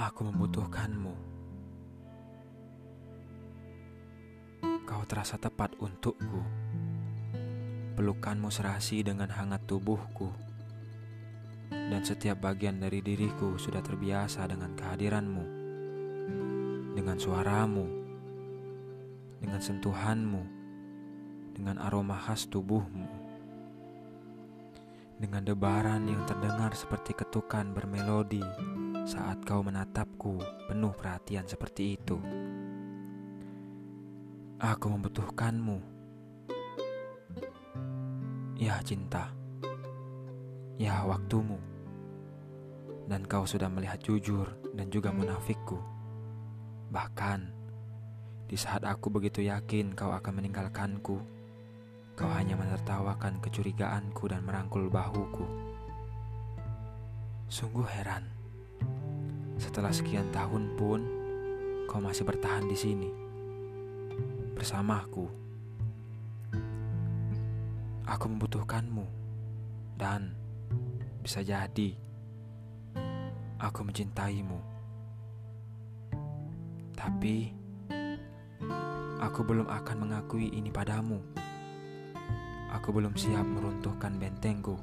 membutuhkanmu. Kau terasa tepat untukku. Pelukanmu serasi dengan hangat tubuhku. Dan setiap bagian dari diriku sudah terbiasa dengan kehadiranmu. Dengan suaramu. Dengan sentuhanmu. Dengan aroma khas tubuhmu dengan debaran yang terdengar seperti ketukan bermelodi saat kau menatapku penuh perhatian seperti itu. Aku membutuhkanmu. Ya cinta. Ya waktumu. Dan kau sudah melihat jujur dan juga munafikku. Bahkan di saat aku begitu yakin kau akan meninggalkanku Kau hanya menertawakan kecurigaanku dan merangkul bahuku. Sungguh heran. Setelah sekian tahun pun, kau masih bertahan di sini bersamaku. Aku membutuhkanmu, dan bisa jadi aku mencintaimu. Tapi aku belum akan mengakui ini padamu aku belum siap meruntuhkan bentengku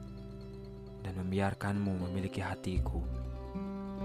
dan membiarkanmu memiliki hatiku.